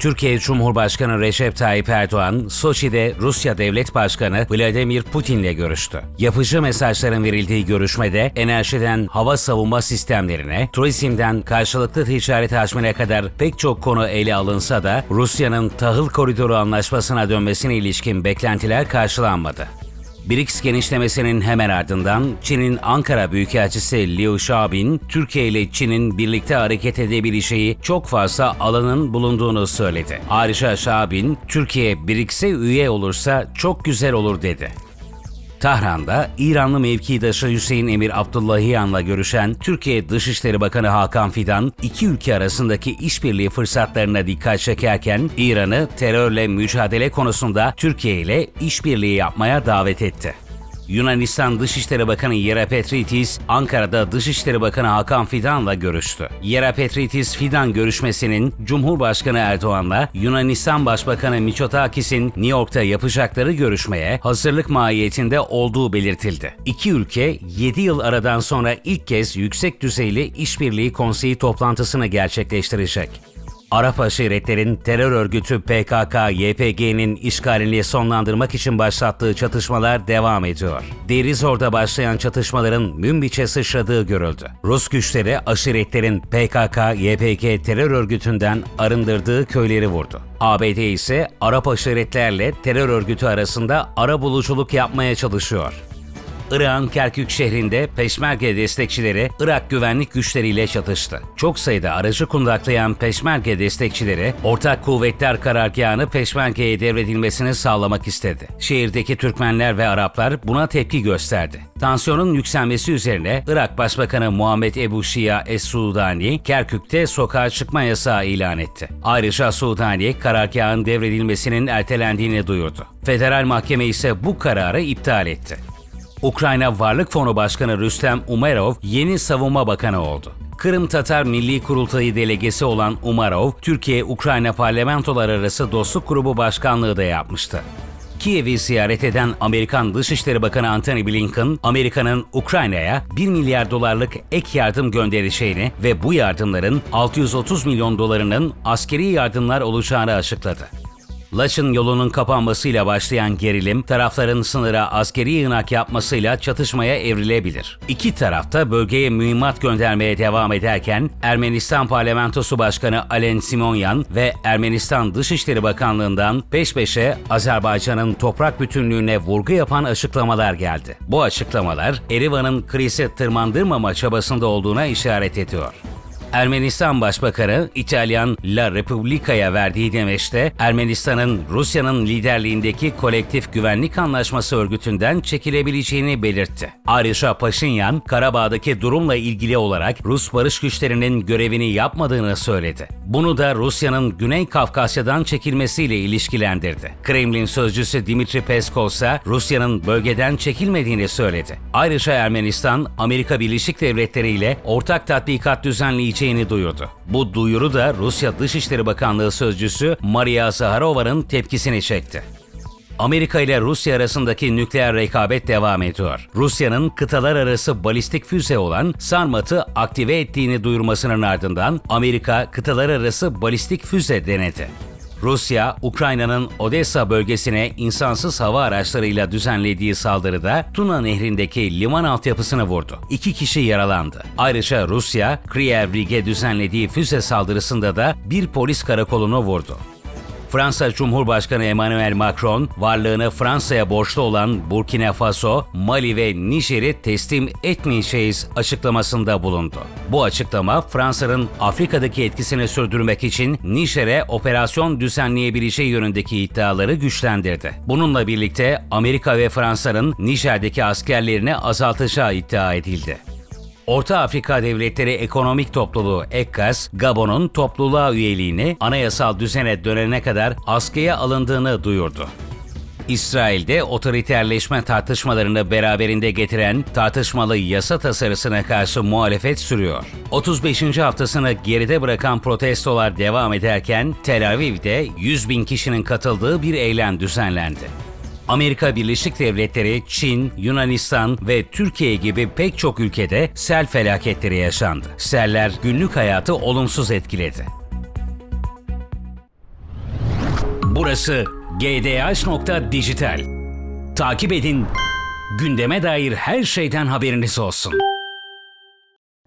Türkiye Cumhurbaşkanı Recep Tayyip Erdoğan, Soçi'de Rusya Devlet Başkanı Vladimir Putin'le görüştü. Yapıcı mesajların verildiği görüşmede enerjiden hava savunma sistemlerine, turizmden karşılıklı ticaret hacmine kadar pek çok konu ele alınsa da Rusya'nın tahıl koridoru anlaşmasına dönmesine ilişkin beklentiler karşılanmadı. BRICS genişlemesinin hemen ardından Çin'in Ankara Büyükelçisi Liu Xiaobin, Türkiye ile Çin'in birlikte hareket edebileceği çok fazla alanın bulunduğunu söyledi. Ayrıca Xiaobin, Türkiye BRICS'e üye olursa çok güzel olur dedi. Tahran'da İranlı mevkidaşı Hüseyin Emir Abdullahiyan'la görüşen Türkiye Dışişleri Bakanı Hakan Fidan, iki ülke arasındaki işbirliği fırsatlarına dikkat çekerken İran'ı terörle mücadele konusunda Türkiye ile işbirliği yapmaya davet etti. Yunanistan Dışişleri Bakanı Yera Petritis, Ankara'da Dışişleri Bakanı Hakan Fidan'la görüştü. Yera Petritis, Fidan görüşmesinin Cumhurbaşkanı Erdoğan'la Yunanistan Başbakanı Mitsotakis'in New York'ta yapacakları görüşmeye hazırlık mahiyetinde olduğu belirtildi. İki ülke 7 yıl aradan sonra ilk kez yüksek düzeyli işbirliği konseyi toplantısını gerçekleştirecek. Arap aşiretlerin terör örgütü PKK-YPG'nin işgalini sonlandırmak için başlattığı çatışmalar devam ediyor. Derizor'da başlayan çatışmaların Münbiç'e sıçradığı görüldü. Rus güçleri aşiretlerin PKK-YPG terör örgütünden arındırdığı köyleri vurdu. ABD ise Arap aşiretlerle terör örgütü arasında ara buluculuk yapmaya çalışıyor. Irak'ın Kerkük şehrinde Peşmerge destekçileri Irak güvenlik güçleriyle çatıştı. Çok sayıda aracı kundaklayan Peşmerge destekçileri ortak kuvvetler karargahını Peşmerge'ye devredilmesini sağlamak istedi. Şehirdeki Türkmenler ve Araplar buna tepki gösterdi. Tansiyonun yükselmesi üzerine Irak Başbakanı Muhammed Ebu Şia Es-Sudani, Kerkük'te sokağa çıkma yasağı ilan etti. Ayrıca Sudani, karargahın devredilmesinin ertelendiğini duyurdu. Federal mahkeme ise bu kararı iptal etti. Ukrayna Varlık Fonu Başkanı Rüstem Umerov yeni savunma bakanı oldu. Kırım Tatar Milli Kurultayı delegesi olan Umarov, Türkiye-Ukrayna Parlamentolar Arası Dostluk Grubu Başkanlığı da yapmıştı. Kiev'i ziyaret eden Amerikan Dışişleri Bakanı Antony Blinken, Amerika'nın Ukrayna'ya 1 milyar dolarlık ek yardım göndereceğini ve bu yardımların 630 milyon dolarının askeri yardımlar olacağını açıkladı. Laçın yolunun kapanmasıyla başlayan gerilim, tarafların sınıra askeri yığınak yapmasıyla çatışmaya evrilebilir. İki tarafta bölgeye mühimmat göndermeye devam ederken, Ermenistan Parlamentosu Başkanı Alen Simonyan ve Ermenistan Dışişleri Bakanlığı'ndan peş peşe Azerbaycan'ın toprak bütünlüğüne vurgu yapan açıklamalar geldi. Bu açıklamalar, Erivan'ın krizi tırmandırmama çabasında olduğuna işaret ediyor. Ermenistan Başbakanı İtalyan La Repubblica'ya verdiği demeçte Ermenistan'ın Rusya'nın liderliğindeki kolektif güvenlik anlaşması örgütünden çekilebileceğini belirtti. Ayrıca Paşinyan, Karabağ'daki durumla ilgili olarak Rus barış güçlerinin görevini yapmadığını söyledi. Bunu da Rusya'nın Güney Kafkasya'dan çekilmesiyle ilişkilendirdi. Kremlin sözcüsü Dimitri Peskov ise Rusya'nın bölgeden çekilmediğini söyledi. Ayrıca Ermenistan, Amerika Birleşik Devletleri ile ortak tatbikat düzenleyeceğini duyurdu. Bu duyuru da Rusya Dışişleri Bakanlığı sözcüsü Maria Zaharova'nın tepkisini çekti. Amerika ile Rusya arasındaki nükleer rekabet devam ediyor. Rusya'nın kıtalar arası balistik füze olan Sarmat'ı aktive ettiğini duyurmasının ardından Amerika kıtalar arası balistik füze denedi. Rusya, Ukrayna'nın Odessa bölgesine insansız hava araçlarıyla düzenlediği saldırıda Tuna Nehri'ndeki liman altyapısını vurdu. İki kişi yaralandı. Ayrıca Rusya, Kriyev Rig'e düzenlediği füze saldırısında da bir polis karakolunu vurdu. Fransa Cumhurbaşkanı Emmanuel Macron, varlığını Fransa'ya borçlu olan Burkina Faso, Mali ve Nijer'i teslim etmeyeceğiz açıklamasında bulundu. Bu açıklama Fransa'nın Afrika'daki etkisini sürdürmek için Nijer'e operasyon düzenleyebileceği yönündeki iddiaları güçlendirdi. Bununla birlikte Amerika ve Fransa'nın Nijer'deki askerlerini azaltacağı iddia edildi. Orta Afrika Devletleri Ekonomik Topluluğu ECOWAS, Gabon'un topluluğa üyeliğini anayasal düzene dönene kadar askıya alındığını duyurdu. İsrail'de otoriterleşme tartışmalarını beraberinde getiren tartışmalı yasa tasarısına karşı muhalefet sürüyor. 35. haftasını geride bırakan protestolar devam ederken Tel Aviv'de 100 bin kişinin katıldığı bir eylem düzenlendi. Amerika Birleşik Devletleri, Çin, Yunanistan ve Türkiye gibi pek çok ülkede sel felaketleri yaşandı. Seller günlük hayatı olumsuz etkiledi. Burası gdh.dijital. Takip edin, gündeme dair her şeyden haberiniz olsun.